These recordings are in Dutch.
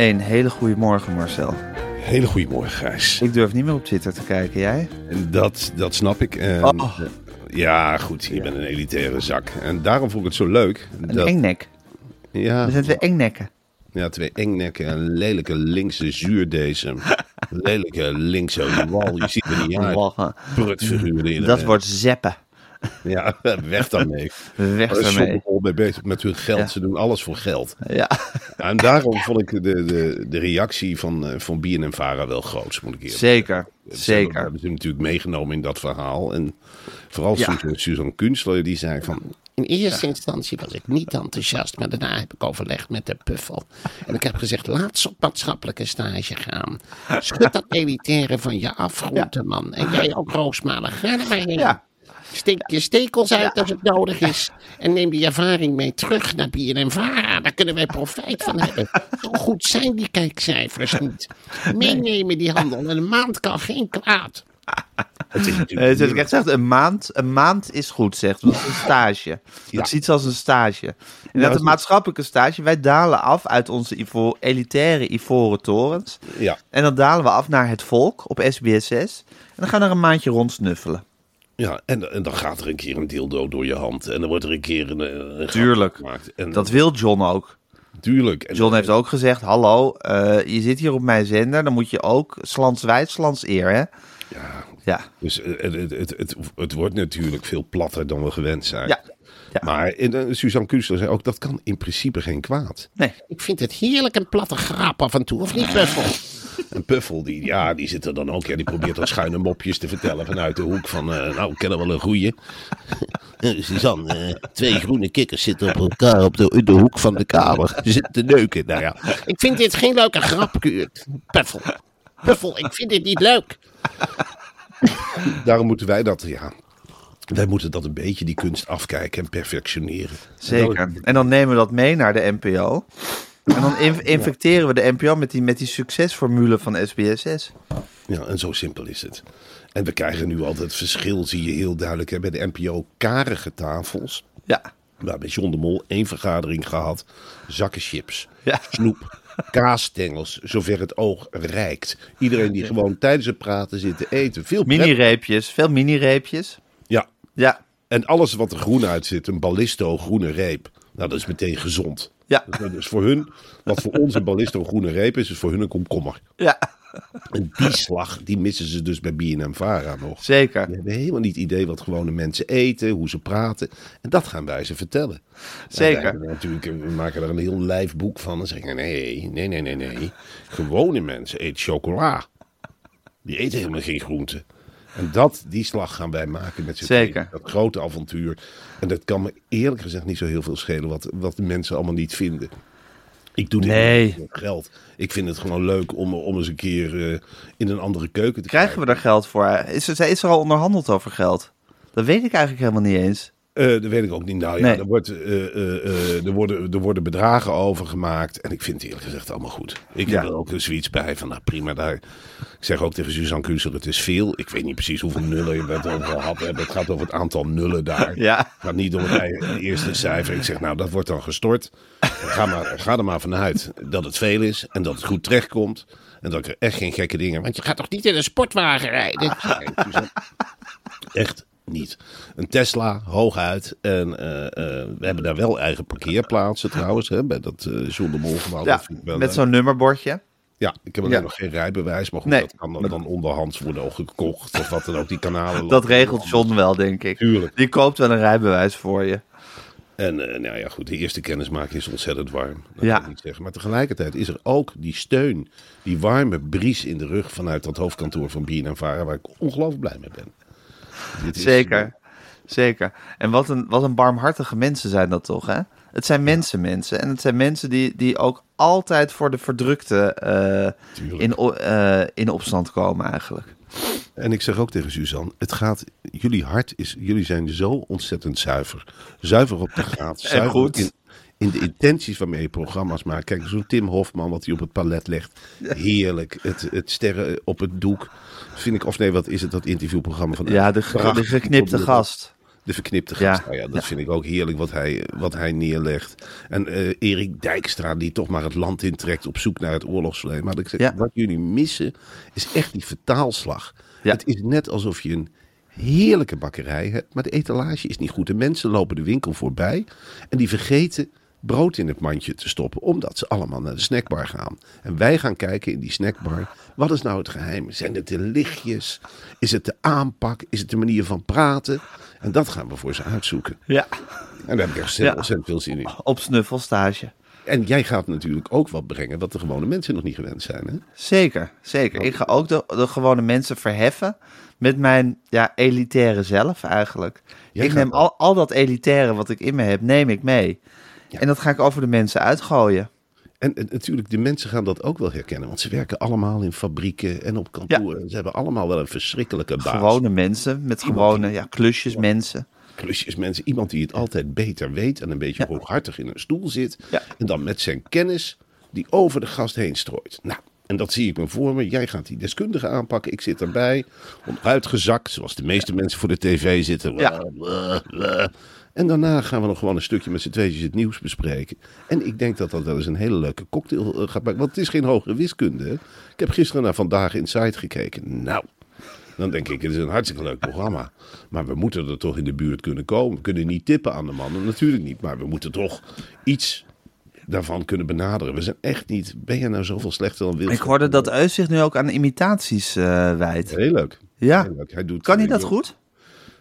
Een hele goede morgen Marcel. Hele goedemorgen, Gijs. Ik durf niet meer op Twitter te kijken, jij? Dat, dat snap ik. Oh. Ja, goed, je bent een elitaire zak. En daarom vond ik het zo leuk. Een Dat, engnek. ja, We zijn twee engnekken. ja, twee engnekken en lelijke linkse zuurdesem. lelijke linkse wal. Je ziet er niet uit. Prutfiguren in. Dat wordt zeppen. Ja, weg daarmee. Weg daarmee. Shopbol mee bezig met hun geld. Ja. Ze doen alles voor geld. Ja. En daarom vond ik de, de, de reactie van, eh, van Bien Vara wel groot, moet ik eerlijk Zeker. Ze Zeker. hebben ze natuurlijk meegenomen in dat verhaal. En vooral Ja. Susan, Susan Kunstler, die zei van... In eerste instantie was ik niet enthousiast, maar daarna heb ik overlegd met de puffel. En ik heb gezegd, laat ze op maatschappelijke stage gaan. Schud dat elitaire van je af, groenteman. En jij ook, Roosmalen, ga er maar heen. Ja. Steek je stekels uit als het nodig is. En neem die ervaring mee terug naar Vara. Daar kunnen wij profijt van hebben. Zo goed zijn die kijkcijfers niet. Meenemen die handel. En een maand kan geen kwaad. Het is natuurlijk ik echt zegt, een maand, een maand is goed, zegt. Dat is een stage. Dat is iets als een stage. En dat een maatschappelijke stage. Wij dalen af uit onze ivo- elitaire ivoren torens. Ja, En dan dalen we af naar het volk op SBS 6. En dan gaan we er een maandje rondsnuffelen. Ja en, en dan gaat er een keer een dildo door je hand. En dan wordt er een keer een, een grap Tuurlijk. gemaakt. En, Dat wil John ook. tuurlijk. En, John heeft ook gezegd, hallo, eh, je zit hier op mijn zender. Dan moet je ook slans wijd, slans eer, hè? Ja, Ja, dus het, het, het, het, het wordt natuurlijk veel platter dan we gewend zijn. ja. Ja. Maar en, eh, Suzanne Kunstler zei ook, dat kan in principe geen kwaad. Nee, Ik vind het heerlijk een platte grap af en toe, of niet, puffel? En Puffel, die, ja, die zit er dan ook. Ja, die probeert dan schuine mopjes te vertellen vanuit de hoek van... eh, nou, ik ken er wel een goeie. Eh, Suzanne, eh, twee groene kikkers zitten op elkaar op de, in de hoek van de kamer. Ze zitten te neuken. Nou ja, Ik vind dit geen leuke grap, Puffel. Puffel, ik vind dit niet leuk. daarom moeten wij dat, ja... Wij moeten dat een beetje, die kunst, afkijken en perfectioneren. zeker. En dan nemen we dat mee naar de NPO. En dan inf- infecteren we de NPO met die, met die succesformule van SBS 6. Ja, en zo simpel is het. En we krijgen nu altijd het verschil, zie je heel duidelijk, hè, bij de NPO karige tafels. Ja, We hebben bij John de Mol één vergadering gehad. Zakken chips, Ja. snoep, kaasstengels, zover het oog reikt. Iedereen die gewoon tijdens het praten zit te eten. Veel mini-reepjes, veel mini-reepjes. Ja, en alles wat er groen uitzit, een ballisto groene reep. Nou, dat is meteen gezond. ja, Dus voor hun, wat voor ons een ballisto groene reep is, is voor hun een komkommer. ja, En die slag, die missen ze dus bij BNM Vara nog. zeker. We hebben helemaal niet idee wat gewone mensen eten, hoe ze praten. En dat gaan wij ze vertellen. Zeker. En wij natuurlijk, we maken er een heel lijf boek van. En zeggen nee, nee, nee, nee, nee. Gewone mensen eten chocola. Die eten helemaal geen groenten. En dat, die slag gaan wij maken met z'n Zeker. Dat grote avontuur. En dat kan me eerlijk gezegd niet zo heel veel schelen wat, wat de mensen allemaal niet vinden. Ik doe dit Nee. niet voor geld. Ik vind het gewoon leuk om, om eens een keer eh, in een andere keuken te Krijgen we daar geld voor? Is er, is er al onderhandeld over geld? Dat weet ik eigenlijk helemaal niet eens. Eh, dat weet ik ook niet. Nou ja, Nee. er, wordt, eh, eh, er, worden, er worden bedragen over gemaakt. En ik vind het eerlijk gezegd allemaal goed. Ik Ja. heb er ook zoiets bij van, nou prima. Daar. Ik zeg ook tegen Suzanne Kuster, het is veel. Ik weet niet precies hoeveel nullen je het over gehad hebt. Het gaat over het aantal nullen daar. Ja. Het gaat niet om het eerste cijfer. Ik zeg, nou dat wordt dan gestort. Ga, maar, ga er maar vanuit dat het veel is. En dat het goed terechtkomt. En dat ik er echt geen gekke dingen... Want je gaat toch niet in een sportwagen rijden? Ik zeg, "Nee, Suzanne, Echt niet. Een Tesla, hooguit. En eh, eh, we hebben daar wel eigen parkeerplaatsen trouwens. Hè, bij dat eh John de Mol gebouw. Ja, met zo'n nummerbordje. Ja, ik heb alleen Ja. nog geen rijbewijs. Maar goed, Nee. dat kan dan, dan onderhands worden gekocht. Of wat dan ook, die kanalen. Dat regelt. John wel, denk ik. Tuurlijk. Die koopt wel een rijbewijs voor je. En nou ja, goed, de eerste kennismaking is ontzettend warm. Dat Ja. kan ik niet zeggen. Maar tegelijkertijd is er ook die steun, die warme bries in de rug vanuit dat hoofdkantoor van Bien en Vara, waar ik ongelooflijk blij mee ben. Zeker. Zeker. En wat een, wat een barmhartige mensen zijn dat toch, hè? Het zijn mensen, mensen. En het zijn mensen die, die ook altijd voor de verdrukte eh, in, eh, in opstand komen, eigenlijk. En ik zeg ook tegen Suzanne, het gaat, jullie hart is, jullie zijn zo ontzettend zuiver. Zuiver op de graad. Zuiver goed. In, in de intenties waarmee je programma's maakt. Kijk, zo'n Tim Hofman, wat hij op het palet legt. Heerlijk. Het, het sterren op het doek. Vind ik, of nee, wat is het, dat interviewprogramma van Ja, de, ge- de geknipte gast. De verknipte Ja. gast. Nou ja, dat vind ik ook heerlijk wat hij, wat hij neerlegt. En eh, Erik Dijkstra, die toch maar het land intrekt op zoek naar het oorlogsverleden. Maar ik zeg, Ja. wat jullie missen, is echt die vertaalslag. Ja. Het is net alsof je een heerlijke bakkerij hebt, maar de etalage is niet goed. De mensen lopen de winkel voorbij en die vergeten brood in het mandje te stoppen, omdat ze allemaal naar de snackbar gaan. En wij gaan kijken in die snackbar, wat is nou het geheim? Zijn het de lichtjes? Is het de aanpak? Is het de manier van praten? En dat gaan we voor ze uitzoeken. Ja. En daar heb ik echt Ja. ontzettend veel zin in. Op snuffelstage. En jij gaat natuurlijk ook wat brengen wat de gewone mensen nog niet gewend zijn. Hè? Zeker, zeker. Ik ga ook de, de gewone mensen verheffen met mijn ja, elitaire zelf eigenlijk. Jij ik neem al, al dat elitaire wat ik in me heb, neem ik mee. En dat ga ik over de mensen uitgooien. En, en natuurlijk, de mensen gaan dat ook wel herkennen. Want ze werken allemaal in fabrieken en op kantoren. Ze hebben allemaal wel een verschrikkelijke baas. Gewone mensen met gewone ja, klusjes mensen. klusjes mensen. Iemand die het altijd beter weet en een beetje hooghartig in een stoel zit. En dan met zijn kennis die over de gast heen strooit. Nou, en dat zie ik me voor me. Jij gaat die deskundige aanpakken. Ik zit erbij, onderuitgezakt, zoals de meeste mensen voor de tv zitten. Ja. En daarna gaan we nog gewoon een stukje met z'n tweetjes het nieuws bespreken. En ik denk dat dat wel eens een hele leuke cocktail eh, gaat maken. Want het is geen hogere wiskunde. Ik heb gisteren naar Vandaag Inside gekeken. Nou, dan denk ik, het is een hartstikke leuk programma. Maar we moeten er toch in de buurt kunnen komen. We kunnen niet tippen aan de mannen, natuurlijk niet. Maar we moeten toch iets daarvan kunnen benaderen. We zijn echt niet... Ben je nou zoveel slechter dan Wilfred? Ik hoorde dat Eus zich nu ook aan imitaties eh wijdt. Heel leuk. Ja. Heel leuk. Hij doet, Kan hij dat goed?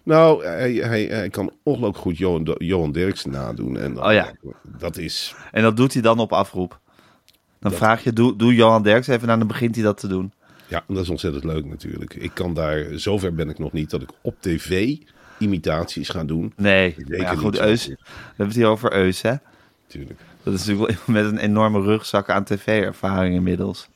Nou, hij, hij, hij kan ongelooflijk goed Johan, Johan Derksen nadoen. En dan- Oh ja. Dat is... En dat doet hij dan op afroep. Dan vraag je, doe, doe Johan Derks even en dan begint hij dat te doen. Ja, dat is ontzettend leuk natuurlijk. Ik kan daar... Zover ben ik nog niet dat ik op tv imitaties ga doen. Nee, ja, goed, Eus. We hebben het hier over Eus, hè? Natuurlijk. Dat is natuurlijk met een enorme rugzak aan tv-ervaring inmiddels.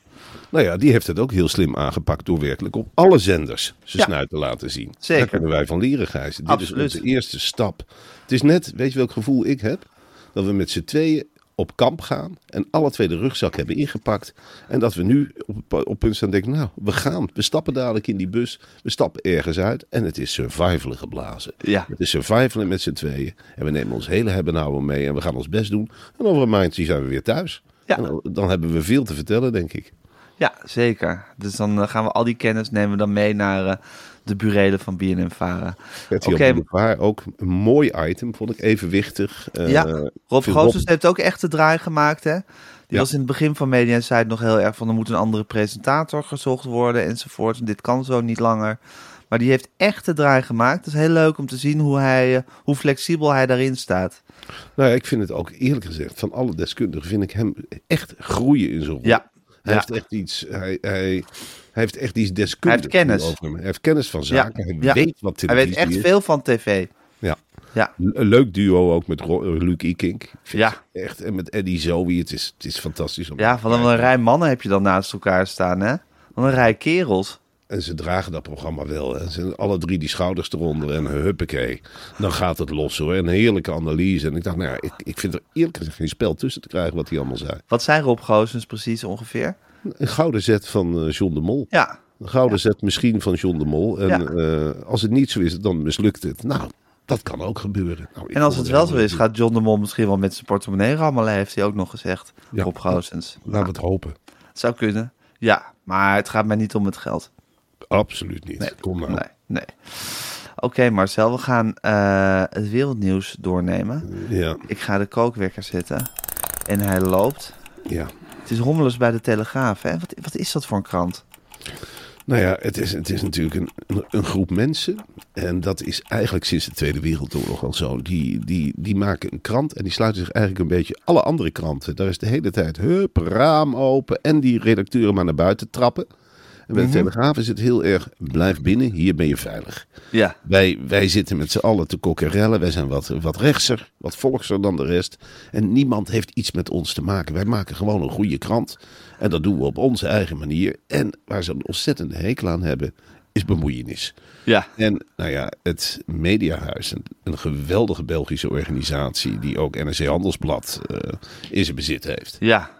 Nou ja, die heeft het ook heel slim aangepakt door werkelijk op alle zenders zijn Ja. snuit te laten zien. Zeker. Daar kunnen wij van leren, Gijs. Dit Absoluut. is onze eerste stap. Het is net, weet je welk gevoel ik heb? Dat we met z'n tweeën op kamp gaan en alle twee de rugzak hebben ingepakt. En dat we nu op, op punt staan denken, nou, we gaan. We stappen dadelijk in die bus, we stappen ergens uit en het is survivalen geblazen. Ja. Het is survivalen met z'n tweeën en we nemen ons hele hebben en houden mee en we gaan ons best doen. En over een maandje zijn we weer thuis. Ja. Dan, dan hebben we veel te vertellen, denk ik. Ja, zeker. Dus dan eh, gaan we al die kennis nemen we dan mee naar eh, de burelen van BNN Vara. Oké. op Boulevard, ook een mooi item, vond ik evenwichtig. Eh, ja, Rob viel Goossens heeft ook echt de draai gemaakt, hè? Die Ja. was in het begin van Media Insight nog heel erg van... er moet een andere presentator gezocht worden enzovoort. En dit kan zo niet langer. Maar die heeft echt de draai gemaakt. Het is heel leuk om te zien hoe, hij, eh, hoe flexibel hij daarin staat. Nou ja, ik vind het ook eerlijk gezegd, van alle deskundigen vind ik hem echt groeien in zijn rol. Ja. Hij heeft echt iets, hij, hij, hij heeft echt iets deskundigs. Hij heeft kennis. over hem. Hij heeft kennis van zaken. Hij Ja. weet wat Hij televisie weet echt is. veel van tv. Ja. Ja, Een leuk duo ook met eh, Luc Ikink. Ja. Echt. En met Eddie Zoe. Het is, het is fantastisch. Om ja van een rij mannen heb je dan naast elkaar staan, hè? Van een rij kerels. En ze dragen dat programma wel. En ze hebben alle drie die schouders eronder en huppakee. Dan gaat het los hoor. Een heerlijke analyse. En ik dacht, nou ja, ik, ik vind er eerlijk gezegd geen spel tussen te krijgen wat hij allemaal zei. Wat zijn Rob Goossens precies ongeveer? Een gouden zet van eh, John de Mol. Ja, Een gouden zet misschien van John de Mol. En Ja. eh, als het niet zo is, dan mislukt het. Nou, dat kan ook gebeuren. Nou, en als het wel zo is, gaat John de Mol misschien wel met zijn portemonnee rammelen, heeft hij ook nog gezegd. Ja. Rob Goossens. Laten we het hopen. Zou kunnen. Ja, maar het gaat mij niet om het geld. Absoluut niet. Kom nou. Nee, nee. Oké Marcel, we gaan eh, het wereldnieuws doornemen. Ja, Ik ga de kookwekker zetten. En hij loopt. ja. Het is rommelens bij de Telegraaf, hè? Wat, wat is dat voor een krant? Nou ja, het is, het is natuurlijk een, een, een groep mensen. En dat is eigenlijk sinds de Tweede Wereldoorlog al zo. Die, die, die maken een krant en die sluiten zich eigenlijk een beetje alle andere kranten. Daar is de hele tijd hup, raam open en die redacteuren maar naar buiten trappen. En bij de Telegraaf is het heel erg, blijf binnen, hier ben je veilig. Ja, Wij, wij zitten met z'n allen te kokkerellen. Wij zijn wat, wat rechtser, wat volkser dan de rest. En niemand heeft iets met ons te maken. Wij maken gewoon een goede krant. En dat doen we op onze eigen manier. En waar ze een ontzettende hekel aan hebben, is bemoeienis. ja. En nou ja, het Mediahuis, een, een geweldige Belgische organisatie... die ook NRC Handelsblad eh, in zijn bezit heeft. Ja,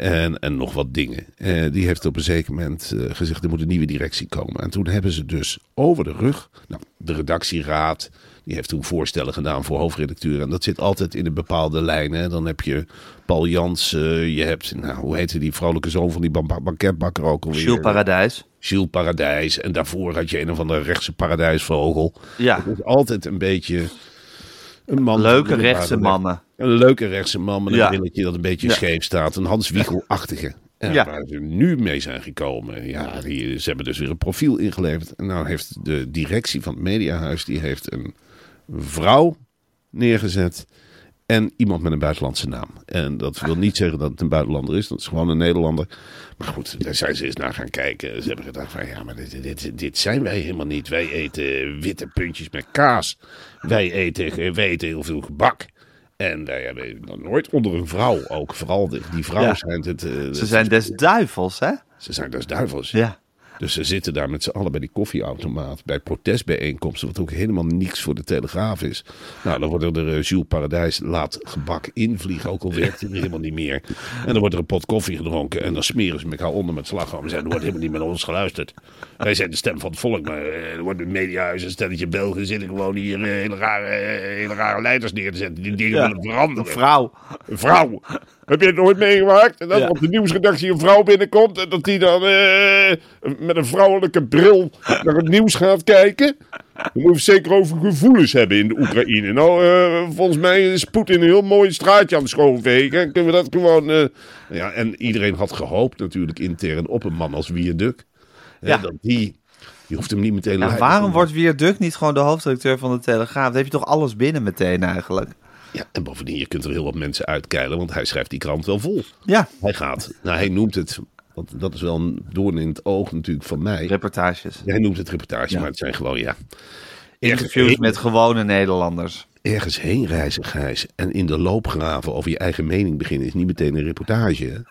En, en nog wat dingen. Eh, die heeft op een zeker moment eh, gezegd, er moet een nieuwe directie komen. En toen hebben ze dus over de rug, nou, de redactieraad, die heeft toen voorstellen gedaan voor hoofdredacteur. En dat zit altijd in een bepaalde lijn. Hè. Dan heb je Paul Jans, je hebt, nou, hoe heette die vrouwelijke zoon van die ban- banketbakker ook alweer? Jules Paradijs. Gilles Paradijs. En daarvoor had je een of andere rechtse paradijsvogel. Ja, Het is altijd een beetje een man. leuke rechtse mannen. een leuke rechtse man met een Ja. brilletje dat een beetje Ja. scheef staat. Een Hans Wiegel-achtige. Ja. waar ze nu mee zijn gekomen. Ja, die, ze hebben dus weer een profiel ingeleverd. En nou heeft de directie van het Mediahuis... die heeft een vrouw neergezet... en iemand met een buitenlandse naam. En dat wil niet zeggen dat het een buitenlander is. Dat is gewoon een Nederlander. Maar goed, daar zijn ze eens naar gaan kijken. Ze hebben gedacht van... ja, maar dit, dit, dit zijn wij helemaal niet. Wij eten witte puntjes met kaas. Wij eten, wij eten heel veel gebak. En wij hebben nog nooit onder een vrouw ook. Vooral die vrouwen Ja. zijn het... eh, Ze zijn des duivels, hè? Ze zijn dus duivels. Ja. Dus ze zitten daar met z'n allen bij die koffieautomaat. Bij protestbijeenkomsten, wat ook helemaal niks voor de Telegraaf is. Nou, dan wordt er eh, Jules Paradijs laat gebak invliegen. Ook al werkt hij er helemaal niet meer. En dan wordt er een pot koffie gedronken. En dan smeren ze elkaar onder met slagroom. En zeggen, er wordt helemaal niet met ons geluisterd. Wij zijn de stem van het volk. Maar eh, er wordt een mediahuis, een stelletje Belgen zitten gewoon hier eh, hele, rare, eh, hele rare leiders neer te zetten. Die dingen Ja. willen veranderen. Een vrouw. Een vrouw. Heb je het nooit meegemaakt? En dat Ja. op de nieuwsredactie een vrouw binnenkomt en dat die dan eh, met een vrouwelijke bril naar het nieuws gaat kijken? Dan moet je zeker over gevoelens hebben in de Oekraïne. Nou, eh, volgens mij is Poetin een heel mooi straatje aan het schoonvegen. En Kunnen we dat gewoon... eh, ja, en iedereen had gehoopt natuurlijk intern op een man als Wierduk. Ja. Dat die... Je hoeft hem niet meteen... En waarom wordt Wierduk niet gewoon de hoofdredacteur van de Telegraaf? Dan heb je toch alles binnen meteen eigenlijk? Ja, en bovendien, je kunt er heel wat mensen uitkeilen, want hij schrijft die krant wel vol. Ja, Hij gaat, nou hij noemt het, want dat is wel een doorn in het oog natuurlijk van mij. reportages. Hij noemt het reportage, Ja. maar het zijn gewoon, ja. Interviews heen- met gewone Nederlanders. Ergens heen reizen, Gijs. En in de loopgraven over je eigen mening beginnen is niet meteen een reportage.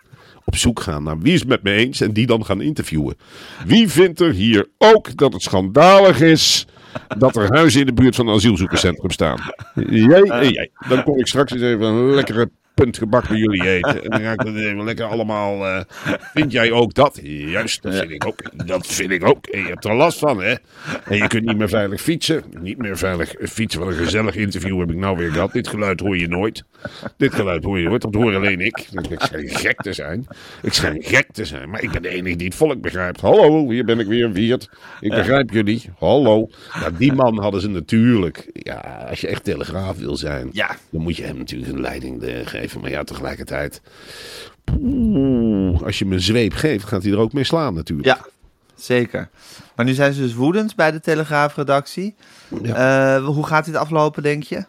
Op zoek gaan naar wie is het met me eens en die dan gaan interviewen. Wie vindt er hier ook dat het schandalig is dat er huizen in de buurt van een asielzoekerscentrum staan? Jij jij. Dan kom ik straks eens even een lekkere punt gebak bij jullie eten. En dan ga ik dat even lekker allemaal... eh, vind jij ook dat? Juist, dat vind ik ook. Dat vind ik ook. En je hebt er last van, hè? En je kunt niet meer veilig fietsen. Niet meer veilig fietsen. Wat een gezellig interview heb ik nou weer gehad. Dit geluid hoor je nooit. Dit geluid hoor je nooit. Dat hoor alleen ik. Ik schijn gek te zijn. Ik schijn gek te zijn. Maar ik ben de enige die het volk begrijpt. Hallo, hier ben ik weer, Wiert. Ik begrijp jullie. Hallo. Nou, die man hadden ze natuurlijk. Ja, als je echt telegraaf wil zijn. Ja. Dan moet je hem natuurlijk een leiding eh, Maar ja, tegelijkertijd. Als je hem een zweep geeft, gaat hij er ook mee slaan natuurlijk. Ja, zeker. Maar nu zijn ze dus woedend bij de Telegraafredactie. Eh, hoe gaat dit aflopen, denk je?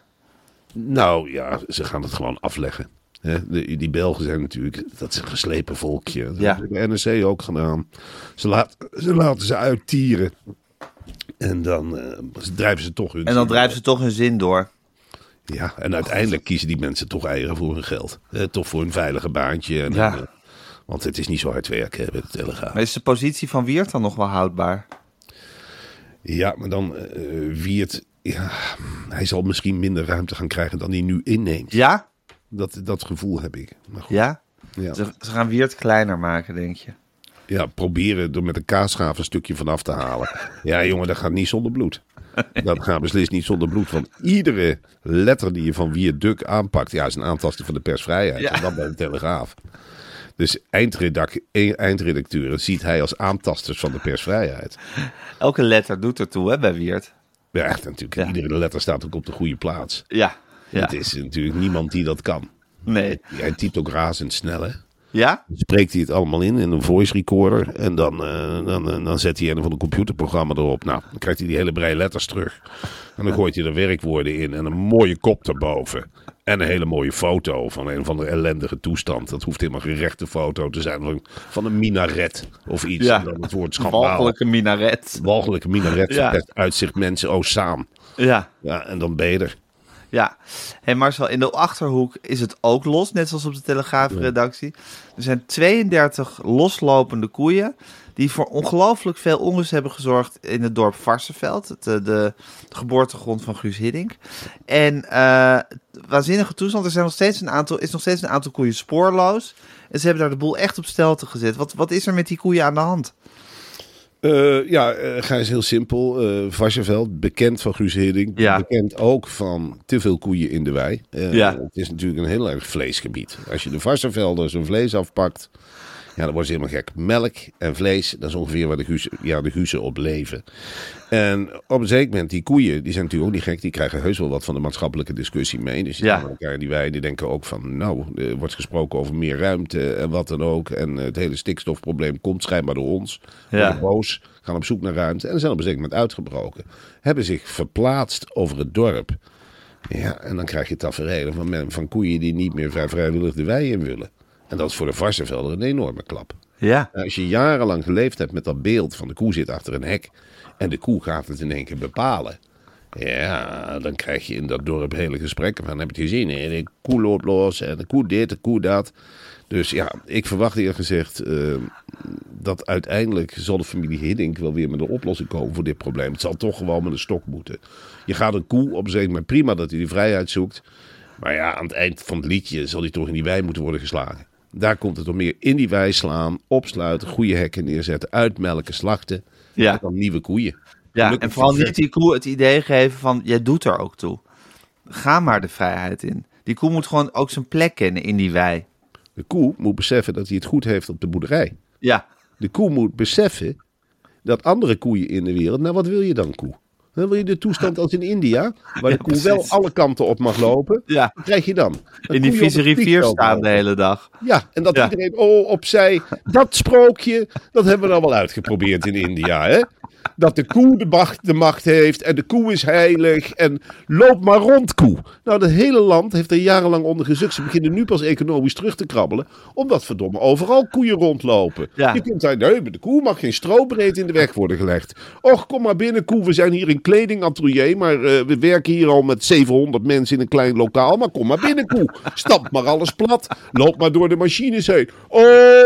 Nou ja, ze gaan het gewoon afleggen. Die Belgen zijn natuurlijk, dat is een geslepen volkje. Dat Ja. de NRC ook gedaan. Ze, laat, ze laten ze uittieren. En dan eh, drijven ze toch hun En dan zin drijven ze toch hun zin door. Ja, en uiteindelijk kiezen die mensen toch eieren voor hun geld. Eh, toch voor een veilige baantje. En, Ja. eh, Want het is niet zo hard werken met de Telegraaf. Maar is de positie van Wiert dan nog wel houdbaar? Ja, maar dan eh Wiert, ja, hij zal misschien minder ruimte gaan krijgen dan hij nu inneemt. Ja? Dat, dat gevoel heb ik. Maar goed, Ja? ja. Ze, ze gaan Wiert kleiner maken, denk je? ja, proberen er met een kaasschaaf een stukje vanaf te halen. Ja, jongen, dat gaat niet zonder bloed. Dat gaat beslist niet zonder bloed. Want iedere letter die je van Wiert Duk aanpakt, ja, is een aantasting van de persvrijheid. Ja. En dat bij de Telegraaf. Dus eindredak, e- eindredacteuren ziet hij als aantasters van de persvrijheid. Elke letter doet ertoe, hè, bij Wiert? Ja, echt natuurlijk. Ja. Iedere letter staat ook op de goede plaats. Ja. ja. Het is natuurlijk niemand die dat kan. Nee. Hij typt ook razendsnel, hè? Ja? Spreekt hij het allemaal in in een voice recorder. En dan, eh, dan, eh, dan zet hij een van de computerprogramma erop. Nou, dan krijgt hij die hele brei letters terug. En dan gooit hij er werkwoorden in. En een mooie kop erboven. En een hele mooie foto van een van de ellendige toestand. Dat hoeft helemaal geen rechte foto te zijn. Van, van een minaret of iets. Ja. En dan het woord schandaal. Walgelijke minaret. Walgelijke minaret. Ja. Uitzicht mensen. Oh, saam. Ja. Ja, en dan ben je er. Ja, hey Marcel, in de Achterhoek is het ook los, net zoals op de Telegraafredactie. Er zijn 32 loslopende koeien die voor ongelooflijk veel onrust hebben gezorgd in het dorp Varsenveld, het, eh, de, de geboortegrond van Guus Hiddink. En eh, waanzinnige toestand, er zijn nog steeds een aantal, is nog steeds een aantal koeien spoorloos. En ze hebben daar de boel echt op stelte gezet. Wat, wat is er met die koeien aan de hand? Eh, ja, eh ga eens heel simpel. Varsenveld, bekend van Guus Hiddink. Ja. Bekend ook van te veel koeien in de wei. Ja. Het is natuurlijk een heel erg vleesgebied. Als je de Varsenvelden zijn vlees afpakt, ja, dan wordt ze helemaal gek. Melk en vlees, dat is ongeveer waar de Guusen, ja, de Guusen op leven. En op een zeker moment, die koeien, die zijn natuurlijk ook niet gek. Die krijgen heus wel wat van de maatschappelijke discussie mee. Dus die Ja. elkaar in die wei. Die denken ook van, nou, er wordt gesproken over meer ruimte en wat dan ook. En het hele stikstofprobleem komt schijnbaar door ons. Ja. Boos, gaan op zoek naar ruimte. En zijn op een zeker moment uitgebroken. Hebben zich verplaatst over het dorp. Ja, en dan krijg je tafereelen van, men, van koeien die niet meer vrij vrijwillig de wei in willen. En dat is voor de Varsenvelder een enorme klap. Ja, Nou, Als je jarenlang geleefd hebt met dat beeld van de koe zit achter een hek en de koe gaat het in één keer bepalen. Ja, dan krijg je in dat dorp hele gesprekken van, heb je het gezien? De koe loopt los en de koe dit, de koe dat. Dus ja, ik verwacht eerlijk gezegd eh, dat uiteindelijk zal de familie Hiddink wel weer met een oplossing komen voor dit probleem. Het zal toch gewoon met een stok moeten. Je gaat een koe op een zeker moment prima dat hij die vrijheid zoekt. Maar ja, aan het eind van het liedje zal hij toch in die wei moeten worden geslagen. Daar komt het om meer in die wei slaan, opsluiten, goede hekken neerzetten, uitmelken, slachten. Ja. En dan nieuwe koeien. ja. Gelukkig en vooral voor- niet die koe het idee geven van, jij doet er ook toe. Ga maar de vrijheid in. Die koe moet gewoon ook zijn plek kennen in die wei. De koe moet beseffen dat hij het goed heeft op de boerderij. Ja, De koe moet beseffen dat andere koeien in de wereld. Nou, wat wil je dan, koe? Dan wil je de toestand als in India, waar de koe wel alle kanten op mag lopen. ja. Wat krijg je dan? Een in die vieze rivier staan de hele dag. Ja, en dat Ja. iedereen, oh, opzij. Dat sprookje, dat hebben we nou wel uitgeprobeerd in India, hè? Dat de koe de macht, de macht heeft en de koe is heilig en loop maar rond, koe. Nou, het hele land heeft er jarenlang onder gezucht. Ze beginnen nu pas economisch terug te krabbelen, omdat verdomme overal koeien rondlopen. Ja. Je kunt zeggen, nee, de koe mag geen strobreed in de weg worden gelegd. Och, kom maar binnen, koe, we zijn hier een kledingatelier, maar eh, we werken hier al met 700 mensen in een klein lokaal. Maar kom maar binnen, koe. Stamp maar alles plat. Loop maar door de machines heen. Oh,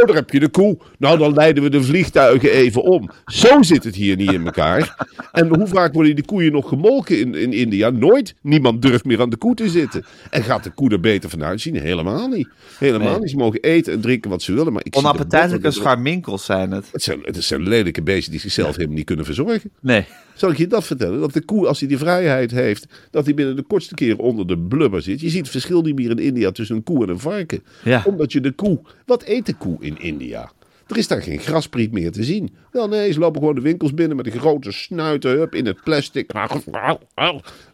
daar heb je de koe. Nou, dan leiden we de vliegtuigen even om. Zo zit het hier niet in elkaar. En hoe vaak worden die koeien nog gemolken in, in India? Nooit. Niemand durft meer aan de koe te zitten. En gaat de koe er beter van uitzien? Helemaal niet. Helemaal Nee. niet. Ze mogen eten en drinken wat ze willen. Maar ik botten- scharminkels zijn het. Het zijn, het zijn lelijke beesten die zichzelf helemaal niet kunnen verzorgen. Nee. Zal ik je dat vertellen? Dat de koe, als hij die vrijheid heeft, dat hij binnen de kortste keer onder de blubber zit. Je ziet het verschil niet meer in India tussen een koe en een varken. Ja. Omdat je de koe... Wat eet de koe in India? Er is daar geen graspriet meer te zien. Wel nee, ze lopen gewoon de winkels binnen met een grote snuiten hup, in het plastic.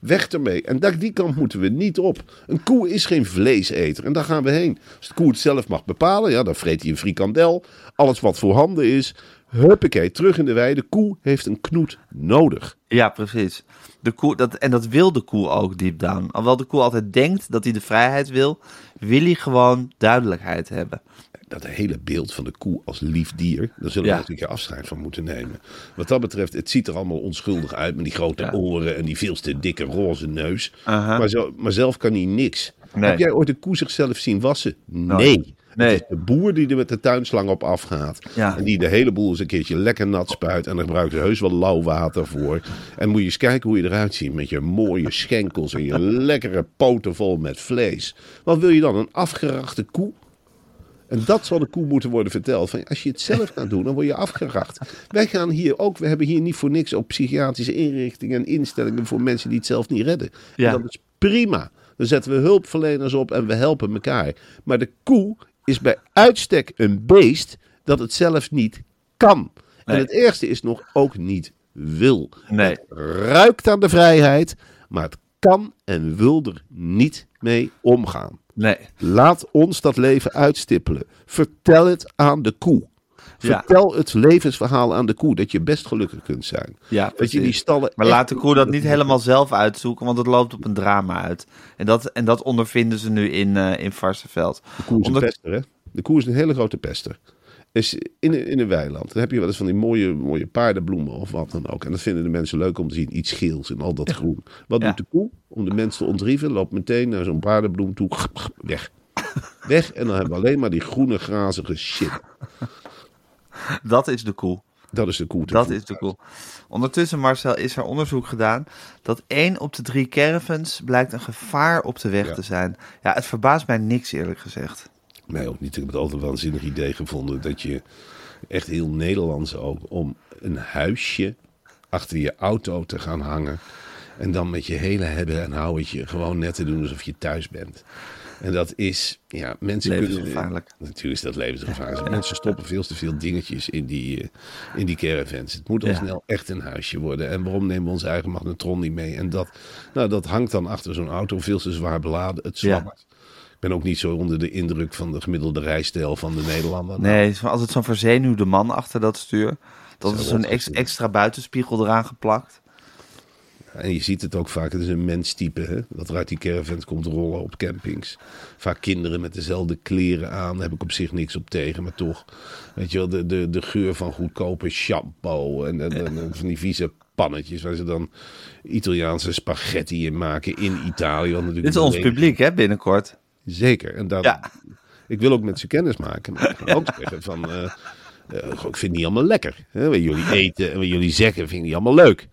Weg ermee. En daar, die kant moeten we niet op. Een koe is geen vleeseter en daar gaan we heen. Als de koe het zelf mag bepalen, ja, dan vreet hij een frikandel. Alles wat voorhanden is. Huppakee, terug in de wei. De koe heeft een knoet nodig. Ja, precies. De koe, dat, en dat wil de koe ook deep down. Alhoewel de koe altijd denkt dat hij de vrijheid wil, wil hij gewoon duidelijkheid hebben. dat hele beeld van de koe als lief dier, daar zullen Ja. we natuurlijk afscheid van moeten nemen. Wat dat betreft, het ziet er allemaal onschuldig uit met die grote Ja. oren en die veel te dikke roze neus. Maar, zo, maar zelf kan hij niks. Nee. Heb jij ooit een koe zichzelf zien wassen? Nee. Nee. Het is de boer die er met de tuinslang op afgaat. Ja. En die de hele boel eens een keertje lekker nat spuit. En daar gebruiken ze heus wel lauw water voor. En moet je eens kijken hoe je eruit ziet. Met je mooie schenkels en je lekkere poten vol met vlees. Wat wil je dan? Een afgerachte koe? En dat zal de koe moeten worden verteld. Van, als je het zelf gaat doen, dan word je afgeracht. Wij gaan hier ook, we hebben hier niet voor niks op psychiatrische inrichtingen en instellingen voor mensen die het zelf niet redden. Ja. En dat is prima. Dan zetten we hulpverleners op en we helpen elkaar. Maar de koe is bij uitstek een beest dat het zelf niet kan. Nee. En het eerste is nog ook niet wil. Nee. Het ruikt aan de vrijheid, maar het kan en wil er niet mee omgaan. Nee. Laat ons dat leven uitstippelen. Vertel het aan de koe. Vertel het levensverhaal aan de koe, dat je best gelukkig kunt zijn. Ja, dat je die stallen. Maar laat de koe dat niet helemaal zelf uitzoeken, want het loopt op een drama uit. En dat, en dat ondervinden ze nu in, eh in Varsenveld. De koe is Onder- een pester, hè? De koe is een hele grote pester. Is in, een- in een weiland. Dan heb je wel eens van die mooie, mooie paardenbloemen of wat dan ook. En dat vinden de mensen leuk om te zien. Iets geels en al dat groen. Wat Ja. doet de koe? Om de mensen te ontrieven, loopt meteen naar zo'n paardenbloem toe. Weg. Weg. En dan hebben we alleen maar die groene, grazige shit. Dat is de koe. Dat is de koe. Dat is de koe. Ondertussen, Marcel, is er onderzoek gedaan dat één op de drie caravans blijkt een gevaar op de weg Ja. te zijn. Ja, het verbaast mij niks, eerlijk gezegd. Mij ook niet. Ik heb het altijd een waanzinnig idee gevonden dat je echt heel Nederlands ook om een huisje achter je auto te gaan hangen. En dan met je hele hebben en houwetje gewoon net te doen alsof je thuis bent. En dat is, ja, mensen kunnen... Levensgevaarlijk. Natuurlijk is dat levensgevaarlijk. Mensen stoppen veel te veel dingetjes in die, eh, in die caravans. Het moet al Ja. snel echt een huisje worden. En waarom nemen we onze eigen magnetron niet mee? En dat, nou, dat hangt dan achter zo'n auto veel te zwaar beladen. Het Ja. zwabbert. Ik ben ook niet zo onder de indruk van de gemiddelde rijstijl van de Nederlander. Nee, het is altijd zo'n verzenuwde man achter dat stuur. Dat Zo is zo'n extra buitenspiegel eraan geplakt. En je ziet het ook vaak, het is een menstype, hè? dat er uit die caravans komt rollen op campings. Vaak kinderen met dezelfde kleren aan, daar heb ik op zich niks op tegen, maar toch. Weet je wel, de, de, de geur van goedkope shampoo en, en, en- en van die vieze pannetjes waar ze dan Italiaanse spaghetti in maken in Italië. wat natuurlijk Dit is ons publiek, hè, binnenkort. Zeker. En dat, Ja. Ik wil ook met ze kennis maken. Maar ik ook zeggen van... eh, eh, ik vind niet allemaal lekker. Hè? Wat jullie eten en wat jullie zeggen vind ik niet allemaal leuk.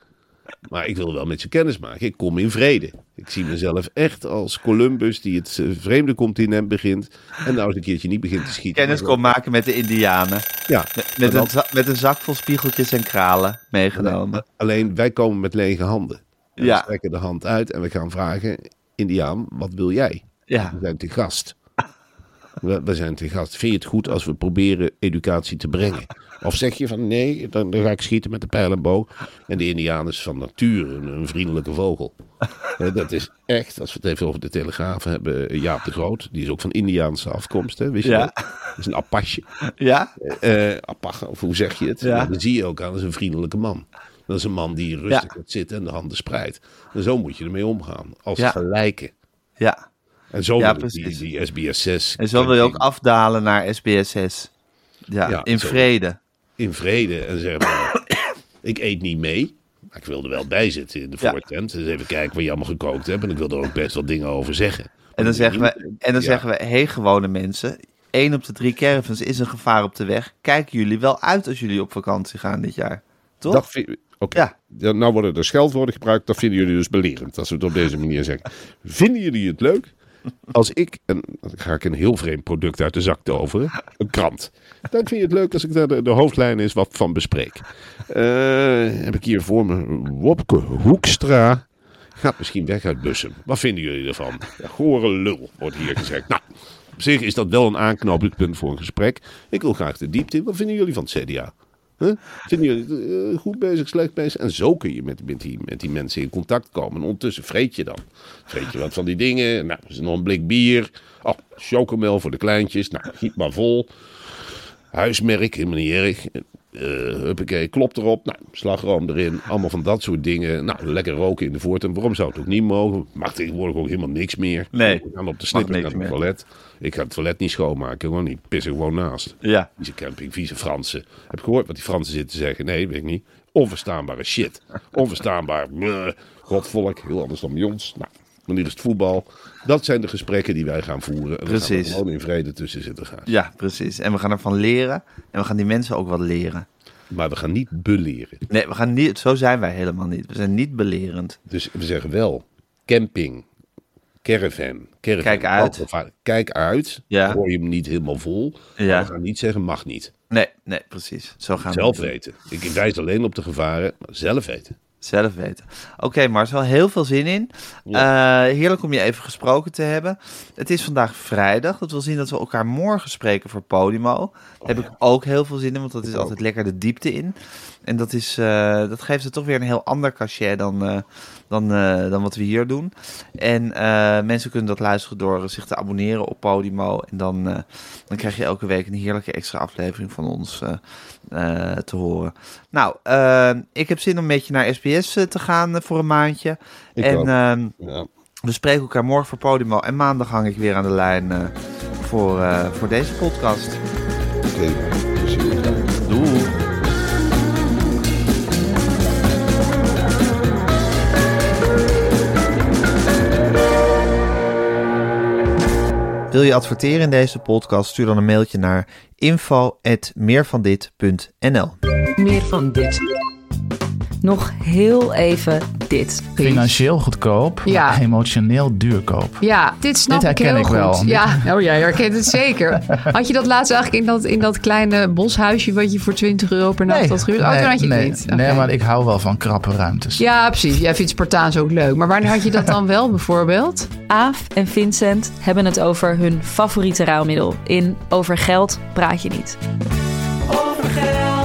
Maar ik wil wel met ze kennis maken. Ik kom in vrede. Ik zie mezelf echt als Columbus die het eh, vreemde continent begint. En nou eens een keertje niet begint te schieten. Kennis kon maken met de Indianen. Ja, Met, met, een, met een zak vol spiegeltjes en kralen meegenomen. Alleen wij komen met lege handen. En Ja. We strekken de hand uit en we gaan vragen... Indiaan, wat wil jij? Ja. We zijn te gast. We, we zijn te gast. Vind je het goed als we proberen educatie te brengen? Of zeg je van nee, dan, dan ga ik schieten met de pijl en de Indiaan is van nature een, een vriendelijke vogel. Eh, dat is echt, als we het even over de Telegraaf hebben, eh, Jaap de Groot. Die is ook van Indiaanse afkomst, hè, wist je Ja. dat? Dat is een apasje. Ja? Eh apach, of hoe zeg je het? Ja. Dan zie je ook aan, dat is een vriendelijke man. Dat is een man die rustig Ja. gaat zitten en de handen spreidt. En zo moet je ermee omgaan. Als Ja. gelijke. Ja. En zo Ja, wil die, die SBS 6. En zo wil je ook afdalen naar SBSS. Ja, Ja, in zo. vrede. In vrede en zeggen: Ik eet niet mee. Maar ik wil er wel bij zitten in de Ja. voortent. Dus even kijken wat je allemaal gekookt hebt. En ik wil er ook best wel dingen over zeggen. En dan zeggen we, en dan Ja. zeggen we, hé gewone mensen, één op de drie caravans is een gevaar op de weg. Kijken jullie wel uit als jullie op vakantie gaan dit jaar? Toch? Dat vind. Ja, nou worden er scheldwoorden gebruikt. Dat vinden jullie dus belerend, als we het op deze manier zeggen. Vinden jullie het leuk als ik, en dan ga ik een heel vreemd product uit de zak toveren, een krant. Dan vind je het leuk als ik daar de, de hoofdlijn is wat van bespreek. Eh, heb ik hier voor me Wopke Hoekstra. Gaat misschien weg uit Bussum. Wat vinden jullie ervan? Ja, lul, wordt hier gezegd. Nou, op zich is dat wel een aanknopingspunt voor een gesprek. Ik wil graag de diepte in. Wat vinden jullie van het CDA? Huh? Eh, goed bezig, slecht bezig? En zo kun je met, met, die, met die mensen in contact komen. En ondertussen vreet je dan. Vreet je wat van die dingen. Nou, er is nog een blik bier. Oh, chocomel voor de kleintjes. Nou, giet maar vol. Huismerk, helemaal niet erg. Eh huppakee, klop erop. Nou, slagroom erin. Allemaal van dat soort dingen. Nou, lekker roken in de voort. En waarom zou het ook niet mogen? Mag tegenwoordig ook helemaal niks meer. Nee, We gaan op de snipper naar het meer. Ik ga het toilet niet schoonmaken. Gewoon niet. Pis er gewoon naast. Ja. Vieze camping, vieze Fransen. Heb je gehoord wat die Fransen zitten te zeggen? Nee, weet ik niet. Onverstaanbare shit. Onverstaanbaar. Godvolk, heel anders dan bij ons. Nou, Wanneer is het voetbal? Dat zijn de gesprekken die wij gaan voeren. En we gaan Precies. er gewoon in vrede tussen zitten gaan. Ja, precies. En we gaan ervan leren. En we gaan die mensen ook wat leren. Maar we gaan niet beleren. Nee, we gaan niet, zo zijn wij helemaal niet. We zijn niet belerend. Dus we zeggen wel, camping, caravan, caravan. Kijk uit. Kijk uit. Ja. Gooi hem niet helemaal vol. Ja. We gaan niet zeggen, mag niet. Nee, nee, precies. Zo gaan Zelf weten. Ik wijs alleen op de gevaren, maar zelf weten. Zelf weten. Oké, Marcel, heel veel zin in. Eh, heerlijk om je even gesproken te hebben. Het is vandaag vrijdag. Dat wil zien dat we elkaar morgen spreken voor Podimo. Daar heb ik ook heel veel zin in, want dat is altijd lekker de diepte in. En dat, is, eh, dat geeft het toch weer een heel ander cachet dan, eh, dan, eh, dan wat we hier doen. En eh, mensen kunnen dat luisteren door zich te abonneren op Podimo. En dan, eh, dan krijg je elke week een heerlijke extra aflevering van ons te horen. Nou, ik heb zin om met je naar SBS te gaan voor een maandje. Ik en ehm, Ja. we spreken elkaar morgen voor Podimo. En maandag hang ik weer aan de lijn voor, voor deze podcast. Oké. Wil je adverteren in deze podcast? Stuur dan een mailtje naar info.meervandit.nl Meer van dit. Nog heel even dit. Financieel goedkoop, Ja. maar emotioneel duurkoop. Ja, dit snap Dit ik herken heel ik goed. wel. Ja, oh, jij herkent het zeker. Had je dat laatst eigenlijk in dat, in dat kleine boshuisje... wat je voor 20 euro per nacht had gehuurd? Oh, toen had je het nee, niet. nee, maar ik hou wel van krappe ruimtes. Ja, precies. Jij vindt Spartaans ook leuk. Maar wanneer had je dat dan wel bijvoorbeeld? Aaf en Vincent hebben het over hun favoriete ruilmiddel. In Over Geld praat je niet. Over geld